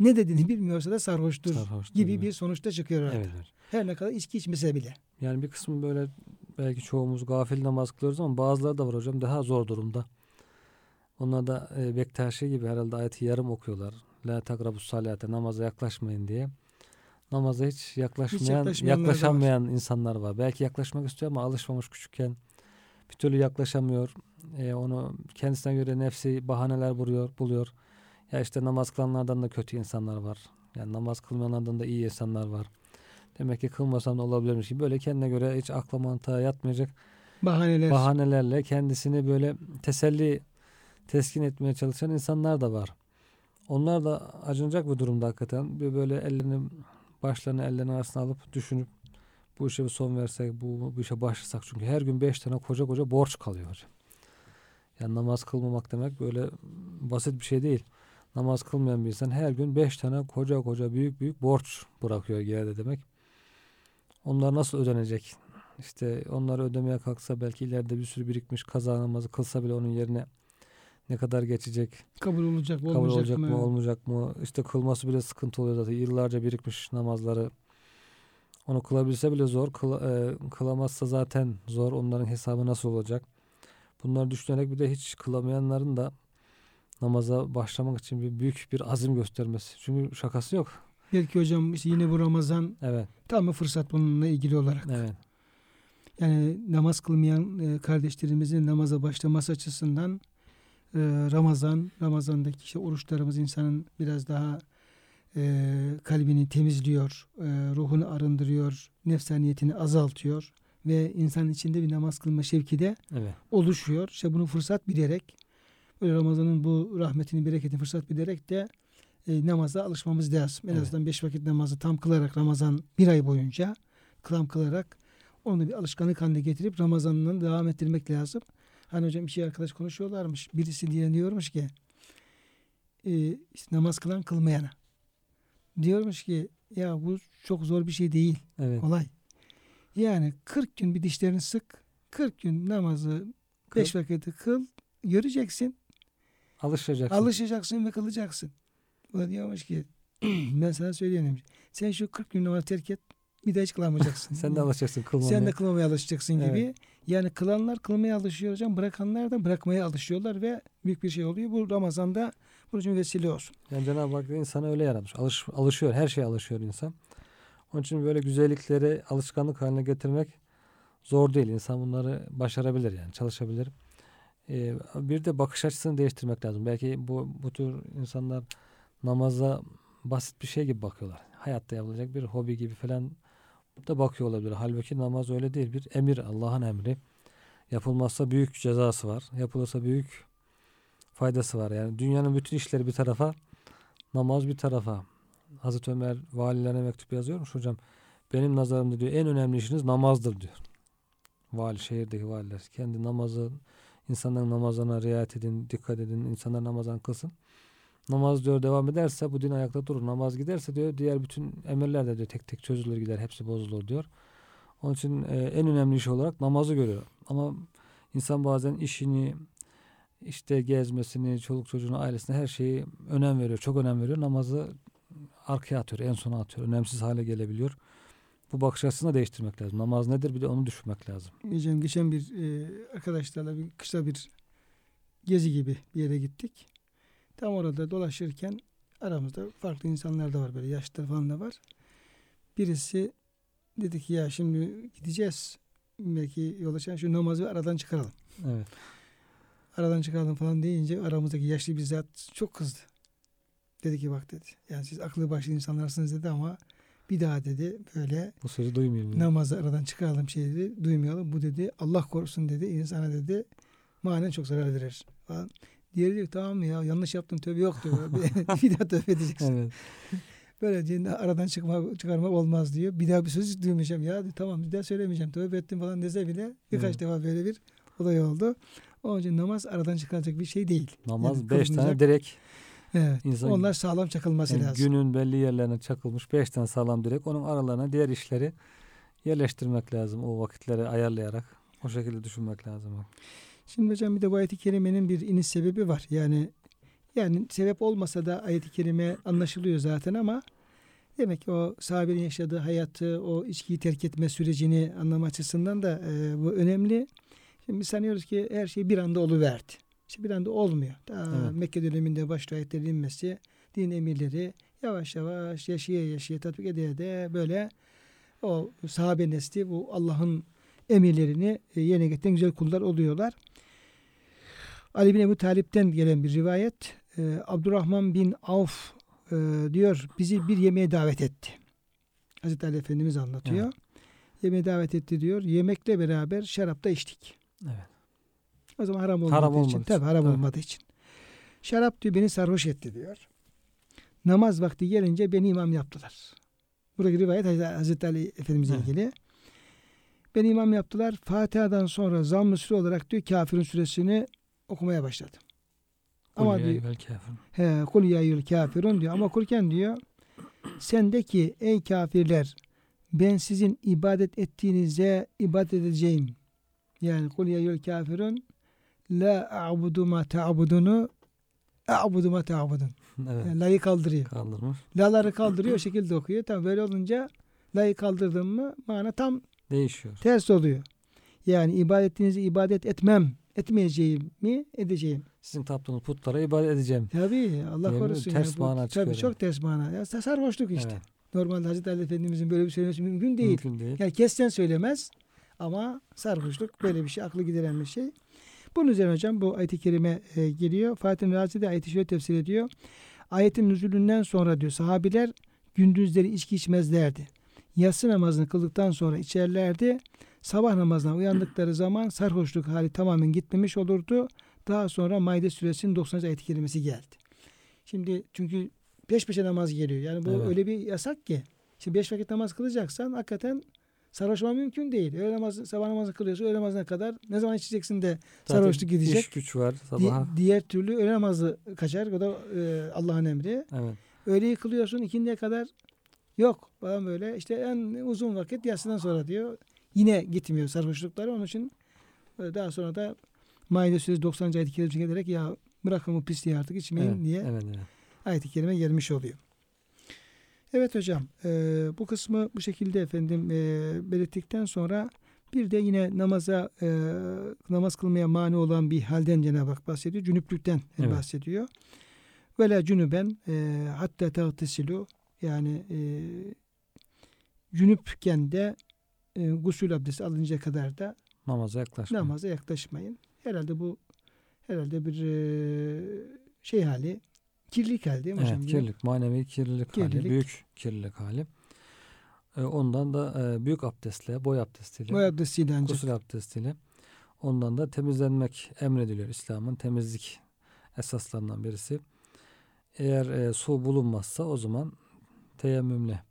Ne dediğini bilmiyorsa da sarhoştur, sarhoştur gibi mi? bir sonuçta çıkıyor orada. Evet, evet. Her ne kadar içki içmese bile. Yani bir kısmı böyle belki çoğumuz gafil namaz kılıyoruz ama bazıları da var hocam daha zor durumda. Onlar da e, Bektaşi gibi herhalde ayeti yarım okuyorlar. La takrabus salate namaza yaklaşmayın diye namaza hiç yaklaşmayan, hiç yaklaşamayan var. insanlar var. Belki yaklaşmak istiyor ama alışmamış küçükken bir türlü yaklaşamıyor. E, onu kendisine göre nefsi bahaneler buluyor, buluyor. Ya işte namaz kılanlardan da kötü insanlar var. Yani namaz kılmayanlardan da iyi insanlar var. Demek ki kılmasam da olabilirmiş gibi böyle kendine göre hiç akla mantığa yatmayacak bahaneler. bahanelerle kendisini böyle teselli teskin etmeye çalışan insanlar da var. Onlar da acınacak bir durumda hakikaten. Bir böyle ellerini başlarını ellerinin arasına alıp düşünüp bu işe bir son versek, bu, bu işe başlasak. Çünkü her gün beş tane koca koca borç kalıyor hocam. Yani namaz kılmamak demek böyle basit bir şey değil. Namaz kılmayan bir insan her gün beş tane koca koca büyük büyük borç bırakıyor geride demek. Onlar nasıl ödenecek? İşte onları ödemeye kalksa belki ileride bir sürü birikmiş kaza namazı kılsa bile onun yerine ne kadar geçecek? Kabul olacak mı? Kabul olacak mı? mı? Olmayacak mı? İşte kılması bile sıkıntı oluyor zaten. Yıllarca birikmiş namazları. Onu kılabilse bile zor. Kıl, e, kılamazsa zaten zor. Onların hesabı nasıl olacak? Bunları düşünerek bir de hiç kılamayanların da namaza başlamak için bir büyük bir azim göstermesi. Çünkü şakası yok. Belki hocam işte yine bu Ramazan Evet. tam bir fırsat bununla ilgili olarak. Evet. Yani namaz kılmayan e, kardeşlerimizin namaza başlaması açısından e, Ramazan, Ramazan'daki işte oruçlarımız insanın biraz daha e, kalbini temizliyor, e, ruhunu arındırıyor, nefsaniyetini azaltıyor ve insanın içinde bir namaz kılma şevki de Evet. oluşuyor. İşte bunu fırsat bilerek böyle Ramazan'ın bu rahmetini, bereketini fırsat bilerek de e, namaza alışmamız lazım. En Evet. azından beş vakit namazı tam kılarak Ramazan bir ay boyunca kılam kılarak onu bir alışkanlık haline getirip Ramazan'dan devam ettirmek lazım. Hani hocam iki arkadaş konuşuyorlarmış. Birisi diye diyormuş ki e, işte namaz kılan kılmayana. Diyormuş ki ya bu çok zor bir şey değil. Evet. Kolay. Yani 40 gün bir dişlerini sık. 40 gün namazı Kıl. 5 vakiti kıl. Göreceksin. Alışacaksın. Alışacaksın ve kılacaksın. O da diyormuş ki [CLEARS THROAT] ben sana söyleyeyim. Sen şu 40 gün namazı terk et. Bir daha hiç kılamayacaksın. [LAUGHS] Sen de alışacaksın kılmamaya. Sen de kılmamaya alışacaksın gibi. Evet. Yani kılanlar kılmaya alışıyor hocam. Bırakanlar da bırakmaya alışıyorlar ve büyük bir şey oluyor. Bu Ramazan'da bunun için vesile olsun. Yani Cenab-ı Hak da insanı öyle yaratmış. Alış, alışıyor. Her şeye alışıyor insan. Onun için böyle güzellikleri alışkanlık haline getirmek zor değil. İnsan bunları başarabilir yani çalışabilir. Ee, bir de bakış açısını değiştirmek lazım. Belki bu, bu tür insanlar namaza basit bir şey gibi bakıyorlar. Hayatta yapılacak bir hobi gibi falan da bakıyor olabilir. Halbuki namaz öyle değil. Bir emir, Allah'ın emri. Yapılmazsa büyük cezası var. Yapılırsa büyük faydası var. Yani dünyanın bütün işleri bir tarafa, namaz bir tarafa. Hazreti Ömer valilerine mektup yazıyormuş hocam. Benim nazarımda diyor en önemli işiniz namazdır diyor. Vali, şehirdeki valiler. Kendi namazı, insanların namazına riayet edin, dikkat edin, insanlar namazdan kılsın. Namaz diyor devam ederse bu din ayakta durur. Namaz giderse diyor diğer bütün emirler de diyor tek tek çözülür gider. Hepsi bozulur diyor. Onun için e, en önemli iş olarak namazı görüyor. Ama insan bazen işini, işte gezmesini, çoluk çocuğunu, ailesine her şeyi önem veriyor. Çok önem veriyor. Namazı arkaya atıyor, en sona atıyor. Önemsiz hale gelebiliyor. Bu bakış açısını değiştirmek lazım. Namaz nedir bir de onu düşünmek lazım. Geçen, geçen bir e, arkadaşlarla bir kısa bir gezi gibi bir yere gittik. Tam orada dolaşırken aramızda farklı insanlar da var böyle yaşlılar falan da var. Birisi dedi ki ya şimdi gideceğiz. Belki yola çıkan şu namazı aradan çıkaralım. Evet. Aradan çıkaralım falan deyince aramızdaki yaşlı bir zat çok kızdı. Dedi ki bak dedi. Yani siz akıllı başlı insanlarsınız dedi ama bir daha dedi böyle Bu sözü duymayayım. dedi. namazı aradan çıkaralım şey dedi. Duymayalım. Bu dedi Allah korusun dedi. insana dedi manen çok zarar verir falan. Diğeri diyor tamam ya yanlış yaptım tövbe yok diyor. [LAUGHS] bir, daha tövbe edeceksin. Evet. Böyle aradan çıkma, çıkarmak olmaz diyor. Bir daha bir söz duymayacağım ya. Tamam bir daha söylemeyeceğim. Tövbe ettim falan dese bile birkaç Evet. defa böyle bir olay oldu. Onun için namaz aradan çıkaracak bir şey değil. Namaz Yani beş tane kılınacak- direk. Evet. İnsan- Onlar sağlam çakılması Yani lazım. günün belli yerlerine çakılmış beş tane sağlam direk. Onun aralarına diğer işleri yerleştirmek lazım. O vakitleri ayarlayarak. O şekilde düşünmek lazım. Şimdi hocam bir de bu ayet-i kerimenin bir iniş sebebi var. Yani yani sebep olmasa da ayet-i kerime anlaşılıyor zaten ama demek ki o sahabenin yaşadığı hayatı, o içkiyi terk etme sürecini anlama açısından da e, bu önemli. Şimdi biz sanıyoruz ki her şey bir anda oluverdi. İşte bir anda olmuyor. Daha Evet. Mekke döneminde başta ayetlerin inmesi, din emirleri yavaş yavaş yaşaya yaşaya tatbik ede ede böyle o sahabe nesli bu Allah'ın emirlerini e, yerine getiren güzel kullar oluyorlar. Ali bin Ebu Talip'ten gelen bir rivayet. e, Abdurrahman bin Avf e, diyor bizi bir yemeğe davet etti. Hazreti Ali Efendimiz anlatıyor. Evet. Yemeğe davet etti diyor. Yemekle beraber şarap da içtik. Evet. O zaman haram olmadığı Haram için. olmadığı için, Tabii haram tabii. olmadığı için. Şarap diyor beni sarhoş etti diyor. Namaz vakti gelince beni imam yaptılar. Buradaki rivayet Haz- Hazreti Ali Efendimiz'e Evet. ilgili. Beni imam yaptılar. Fatiha'dan sonra zamm-ı sure olarak diyor kafirin suresini okumaya başladım. Ama Kul ya diyor. He, kul ya eyyuhel kafirun diyor. Ama okurken diyor sendeki ey kafirler ben sizin ibadet ettiğinize ibadet edeceğim. Yani kul ya eyyuhel kafirun la a'budu ma ta'budunu a'budu ma ta'budun. [LAUGHS] Evet. Yani la'yı kaldırıyor. Kaldırmış. La'ları kaldırıyor o şekilde okuyor. Tabi böyle olunca la'yı kaldırdın mı mana tam Değişiyor. ters oluyor. Yani ibadet ettiğinizi ibadet etmem, etmeyeceğim mi edeceğim. sizin taptığınız putlara ibadet edeceğim. Tabii Allah Değil mi? korusun. Ters yani. Mana çıkıyor Tabii yani. çok ters mana. Ya sarhoşluk işte. Evet, Normalde Hazreti Ali Efendimizin böyle bir söylemesi mümkün değil. Mümkün değil. Yani kesten söylemez ama sarhoşluk böyle bir şey, aklı gideren bir şey. Bunun üzerine hocam bu ayet-i kerime e, geliyor. Fatih Razi de ayeti şöyle tefsir ediyor. Ayetin nüzulünden sonra diyor sahabiler gündüzleri içki içmezlerdi. Yatsı namazını kıldıktan sonra içerlerdi. Sabah namazına uyandıkları zaman sarhoşluk hali tamamen gitmemiş olurdu. Daha sonra Maide suresinin 90. ayet-i kerimesi geldi. Şimdi çünkü peş peşe namaz geliyor. Yani bu Evet. öyle bir yasak ki. Şimdi beş vakit namaz kılacaksan hakikaten sarhoş olman mümkün değil. Öğle namazı, sabah namazını kılıyorsun öğle namazına kadar ne zaman içeceksin de sarhoşluk gidecek. İş güç var Di- sabaha. diğer türlü öğle namazı kaçar. O da e, Allah'ın emri. Evet. Öğleyi kılıyorsun ikindiye kadar yok falan böyle. İşte en uzun vakit yatsıdan sonra diyor. Yine gitmiyor sarhoşlukları. Onun için e, daha sonra da Maide suresi 90. ayet-i kerimesine gelerek ya bırakın bu pisliği artık içmeyin Evet, diye evet, evet. ayet-i kerime gelmiş oluyor. Evet hocam e, bu kısmı bu şekilde efendim e, belirttikten sonra bir de yine namaza e, namaz kılmaya mani olan bir halden Cenab-ı Hak bahsediyor. Cünüplükten Evet. bahsediyor. Ve la cünüben e, hatta tağtesilu yani e, cünüpken de e, gusül abdesti alınca kadar da Namaza yaklaşma. namaza yaklaşmayın. Herhalde bu herhalde bir e, şey hali kirlilik hali değil mi hocam? Evet, kirlilik, manevi kirlilik, hali, Kirlilik. büyük kirlilik hali. Ee, ondan da e, büyük abdestle, boy abdestiyle, Boy abdestiyle ancak. gusül abdestiyle ondan da temizlenmek emrediliyor. İslam'ın temizlik esaslarından birisi. Eğer e, su bulunmazsa o zaman teyemmümle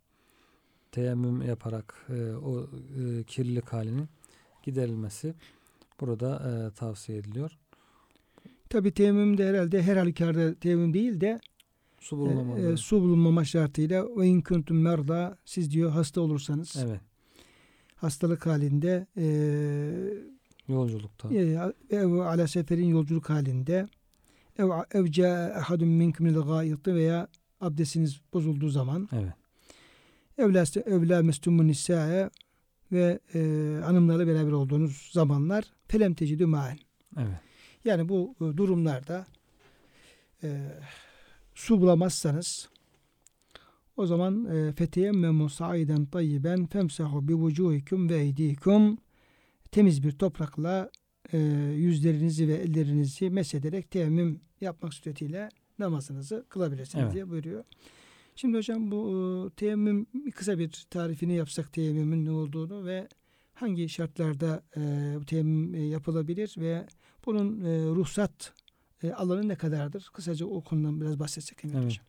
teyemmüm yaparak e, o e, kirlilik halinin giderilmesi burada e, tavsiye ediliyor. Tabi teyemmüm de herhalde her halükarda teyemmüm değil de Su e, bulunamadı. e, su bulunmama şartıyla ve in kuntum merda siz diyor hasta olursanız evet. hastalık halinde e, Yolculukta. e, ev ala seferin yolculuk halinde ev ev caa ahadun minkum minel gâiti veya abdestiniz bozulduğu zaman Evet. evlâ evlâ mestumun nisâe ve e, hanımlarla beraber olduğunuz zamanlar felem tecidü mâen Evet. Yani bu e, durumlarda e, su bulamazsanız o zaman e, feteyemmemu saiden tayyiben femsahu bi vucuhikum ve eydikum temiz bir toprakla e, yüzlerinizi ve ellerinizi mesederek teyemmüm yapmak suretiyle namazınızı kılabilirsiniz Evet. diye buyuruyor. Şimdi hocam bu e, teyemmüm kısa bir tarifini yapsak teyemmümün ne olduğunu ve hangi şartlarda e, teyemmüm e, yapılabilir ve bunun e, ruhsat e, alanı ne kadardır? Kısaca o konudan biraz bahsetsek. Emir Evet. Hocam.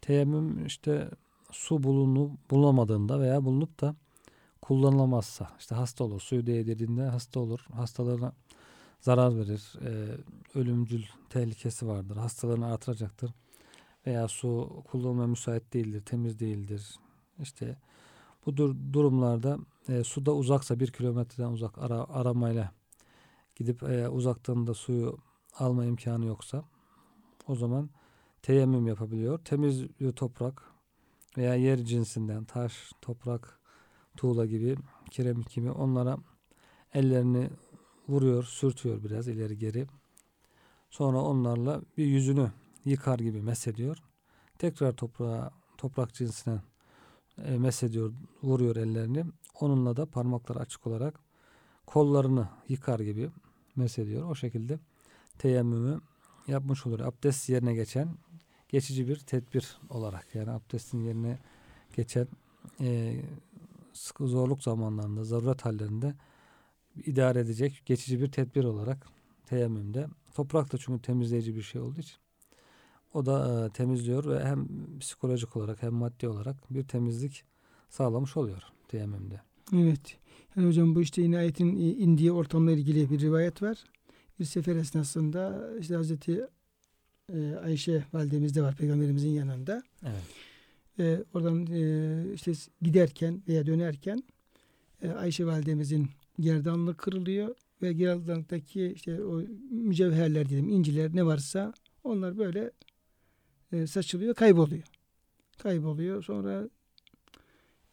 Teyemmüm işte su bulunup bulunamadığında veya bulunup da kullanılamazsa işte hasta olur suyu değdirdiğinde hasta olur hastalarına zarar verir e, ölümcül tehlikesi vardır hastalarını artıracaktır veya su kullanmaya müsait değildir temiz değildir işte bu dur- durumlarda e, suda uzaksa bir kilometreden uzak ara, aramayla gidip e, uzaktan da suyu alma imkanı yoksa o zaman teyemmüm yapabiliyor. Temiz toprak veya yer cinsinden taş, toprak, tuğla gibi, kiremit gibi onlara ellerini vuruyor, sürtüyor biraz ileri geri. Sonra onlarla bir yüzünü yıkar gibi mesediyor. Tekrar toprağa, toprak cinsinden e, mesediyor, vuruyor ellerini. Onunla da parmaklar açık olarak kollarını yıkar gibi mesediyor. O şekilde teyemmümü yapmış olur. Abdest yerine geçen geçici bir tedbir olarak yani abdestin yerine geçen e, sıkı zorluk zamanlarında, zaruret hallerinde idare edecek geçici bir tedbir olarak teyemmümde. Toprak da çünkü temizleyici bir şey olduğu için o da e, temizliyor ve hem psikolojik olarak hem maddi olarak bir temizlik sağlamış oluyor teyemmümde. Evet. Yani hocam bu işte yine ayetin indiği ortamla ilgili bir rivayet var. Bir sefer esnasında işte Hazreti e, Ayşe validemiz de var peygamberimizin yanında. Evet. E, oradan e, işte giderken veya dönerken e, Ayşe validemizin gerdanlığı kırılıyor ve gerdanlıktaki işte o mücevherler diyelim inciler ne varsa onlar böyle e, saçılıyor kayboluyor. Kayboluyor. Sonra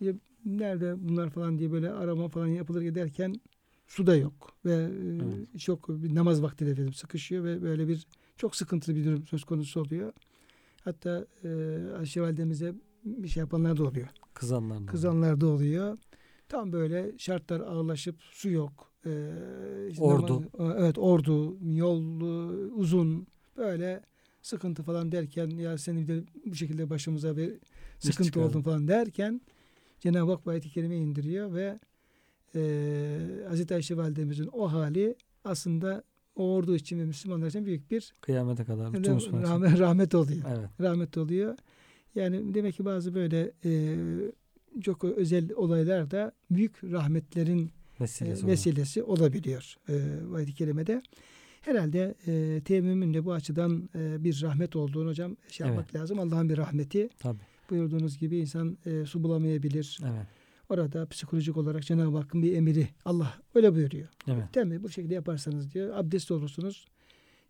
e, nerede bunlar falan diye böyle arama falan yapılır giderken su da yok ve evet. çok bir namaz vakti de efendim sıkışıyor ve böyle bir çok sıkıntılı bir durum söz konusu oluyor. Hatta e, Ayşe validemize bir şey yapanlar da oluyor. Kızanlar da Kızanlar da oluyor. Tam böyle şartlar ağırlaşıp su yok. Ee, işte ordu. Namaz, evet ordu, yol uzun böyle sıkıntı falan derken ya senin de bu şekilde başımıza bir sıkıntı oldun falan derken Cenab-ı Hak ayet-i kerime indiriyor ve e, Hazreti Ayşe validemizin o hali aslında o ordu için ve Müslümanlar için büyük bir kıyamete kadar bütün rahmet, rahmet oluyor. Evet. Rahmet oluyor. Yani demek ki bazı böyle e, çok özel olaylar da büyük rahmetlerin vesilesi, e, vesilesi olabiliyor e, ayet-i kerimede. Herhalde e, teyemmümün de bu açıdan e, bir rahmet olduğunu hocam şey yapmak evet. lazım. Allah'ın bir rahmeti. Tabii. Buyurduğunuz gibi insan e, su bulamayabilir. Evet. Orada psikolojik olarak Cenab-ı Hakk'ın bir emiri. Allah öyle buyuruyor. Evet. Değil Bu şekilde yaparsanız diyor. Abdest olursunuz.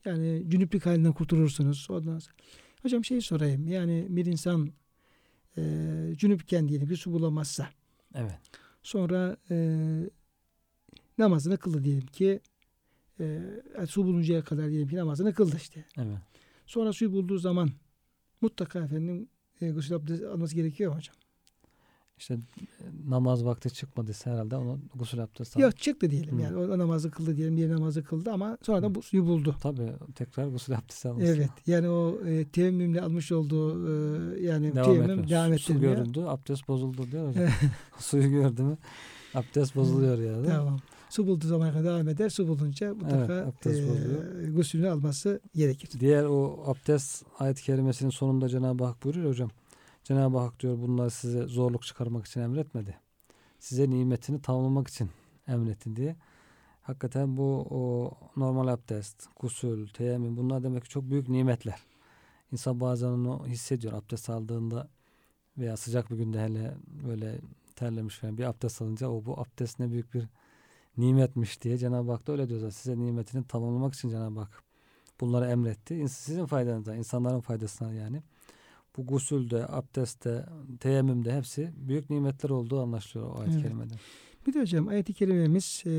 Yani cünüplük halinden kurtulursunuz. Ondan sonra. Hocam şey sorayım. Yani bir insan e, cünüpken diyelim bir su bulamazsa. Evet. Sonra e, namazını kıldı diyelim ki e, su buluncaya kadar diyelim ki namazını kıldı işte. Evet. Sonra suyu bulduğu zaman mutlaka efendim e, gusül abdest alması gerekiyor hocam. İşte e, namaz vakti çıkmadıysa herhalde onu gusül abdesti Yok çıktı diyelim. Hı. Yani o namazı kıldı diyelim bir namazı kıldı ama sonradan bu suyu buldu. Tabii tekrar gusül abdesti alması. Evet. Yani o e, teyemmümle almış olduğu e, yani devam teyemmüm etmiyor. devam ettirmiyor. Su göründü abdest bozuldu diyor hocam. [LAUGHS] Suyu gördü mü abdest bozuluyor yani. Tamam. Su bulduğu zaman kadar devam eder. Su bulunca mutlaka evet, e, gusülünü alması gerekir. Diğer o abdest ayet-i kerimesinin sonunda Cenab-ı Hak buyuruyor hocam. Cenab-ı Hak diyor bunları size zorluk çıkarmak için emretmedi. Size nimetini tamamlamak için emretin diye. Hakikaten bu o normal abdest, gusül, teyemmüm bunlar demek ki çok büyük nimetler. İnsan bazen onu hissediyor abdest aldığında veya sıcak bir günde hele böyle terlemiş falan bir abdest alınca o bu abdest ne büyük bir nimetmiş diye Cenab-ı Hak da öyle diyor. Size nimetini tamamlamak için Cenab-ı Hak bunları emretti. Sizin faydanıza, insanların faydasına yani. Bu gusülde, abdestte, teyemmümde hepsi büyük nimetler olduğu anlaşılıyor o ayet-i evet. kerimede. Bir de hocam ayet-i kerimemiz e,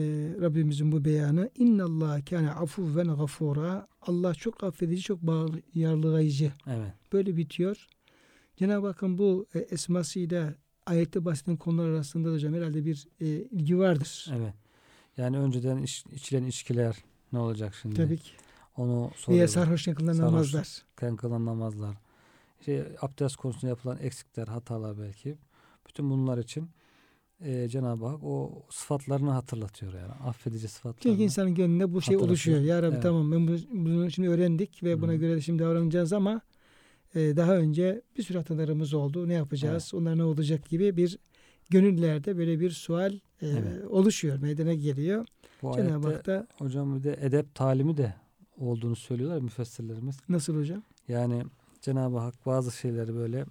Rabbimizin bu beyanı İnna Allah kâne afuven gafura Allah çok affedici, çok bağırlayıcı. Evet. Böyle bitiyor. Cenab-ı Hakk'ın bu e, esmasıyla ayette bahsedilen konular arasında da hocam herhalde bir e, ilgi vardır. Evet. Yani önceden iç, içilen içkiler ne olacak şimdi? Tabii ki. Onu soruyorlar. Veya sarhoşken kılınan namazlar. kılınan namazlar. Şey, abdest konusunda yapılan eksikler, hatalar belki. Bütün bunlar için e, Cenab-ı Hak o sıfatlarını hatırlatıyor yani. Affedici sıfatlarını. Çünkü insanın gönlünde bu şey oluşuyor. Ya Rabbi evet. tamam ben bunu şimdi öğrendik ve buna göre de şimdi davranacağız ama e, daha önce bir sürü hatalarımız oldu. Ne yapacağız? Evet. Onlar ne olacak gibi bir gönüllerde böyle bir sual e, evet. oluşuyor, meydana geliyor. Bu Cenab-ı Hak da hocam bir de edep talimi de olduğunu söylüyorlar müfessirlerimiz. Nasıl hocam? Yani Cenab-ı Hak bazı şeyleri böyle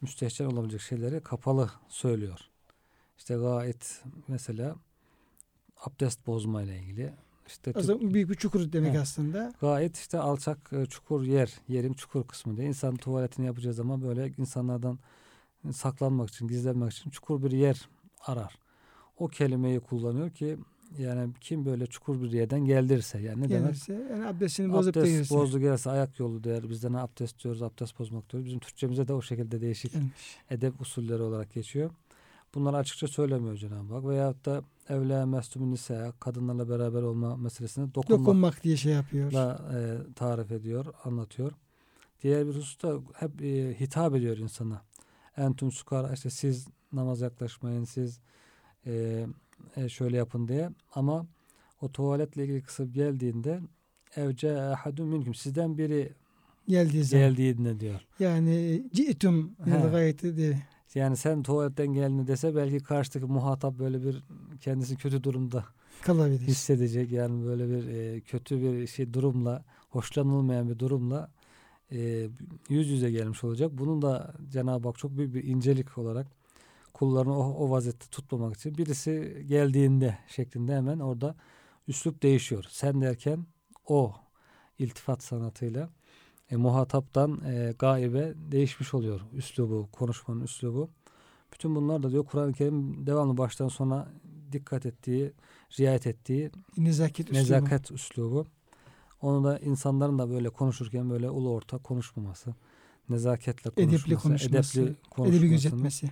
müstehcen olabilecek şeyleri kapalı söylüyor. İşte gayet mesela abdest bozma ile ilgili. İşte aslında büyük bir çukur demek he, aslında. Gayet işte alçak e, çukur yer, yerin çukur kısmı diye. İnsan tuvaletini yapacağı zaman böyle insanlardan saklanmak için, gizlenmek için çukur bir yer arar. O kelimeyi kullanıyor ki yani kim böyle çukur bir yerden geldirse yani ne gelirse, demek? Yani abdestini bozup abdest gelirse. bozdu gelirse ayak yolu der. Bizde ne abdest diyoruz, abdest bozmak diyoruz. Bizim Türkçemize de o şekilde değişik Gelmiş. edep usulleri olarak geçiyor. Bunları açıkça söylemiyor Cenab-ı Hak. Veyahut da evliya mestumun nisa kadınlarla beraber olma meselesini dokunmak, dokunmak diye şey yapıyor. Da, e, tarif ediyor, anlatıyor. Diğer bir hususta hep e, hitap ediyor insana. Entum sukara işte siz namaz yaklaşmayın, siz e, e, şöyle yapın diye. Ama o tuvaletle ilgili kısım geldiğinde evce ahadun minkum sizden biri geldiği zaman. geldiğinde diyor. Yani ci'tum gayeti diye. Yani sen tuvaletten geldiğinde dese belki karşıdaki muhatap böyle bir kendisi kötü durumda kalabilir. Hissedecek yani böyle bir e, kötü bir şey durumla hoşlanılmayan bir durumla e, yüz yüze gelmiş olacak. Bunun da Cenab-ı Hak çok büyük bir incelik olarak kullarını o, o vaziyette tutmamak için birisi geldiğinde şeklinde hemen orada üslup değişiyor. Sen derken o iltifat sanatıyla e, muhataptan e, gaibe değişmiş oluyor üslubu, konuşmanın üslubu. Bütün bunlar da diyor Kur'an-ı Kerim devamlı baştan sona dikkat ettiği, riayet ettiği Nezaket üslubu. nezaket üslubu. Onu da insanların da böyle konuşurken böyle ulu orta konuşmaması, nezaketle konuşması, Edepli konuşması, edepli Edebi gözetmesi.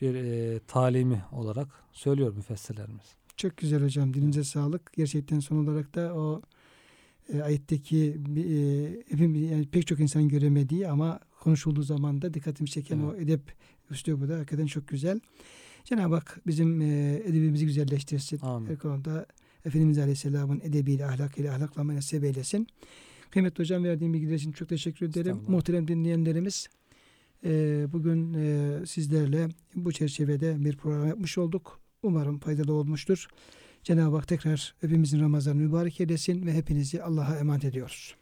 bir e, talimi olarak söylüyor müfessirlerimiz. Çok güzel hocam. Dilinize sağlık. Gerçekten son olarak da o e, ayetteki e, hepimiz, yani pek çok insan göremediği ama konuşulduğu zaman da dikkatimi çeken Evet. o edep üslubu da hakikaten çok güzel. Cenab-ı Hak bizim e, edebimizi güzelleştirsin. Amin. Her konuda Efendimiz Aleyhisselam'ın edebiyle, ahlakıyla ahlaklanmayı nasip eylesin. Kıymetli hocam verdiğim bilgiler için çok teşekkür ederim. Muhterem dinleyenlerimiz e, bugün e, sizlerle bu çerçevede bir program yapmış olduk. Umarım faydalı olmuştur. Cenab-ı Hak tekrar hepimizin Ramazan'ı mübarek eylesin ve hepinizi Allah'a emanet ediyoruz.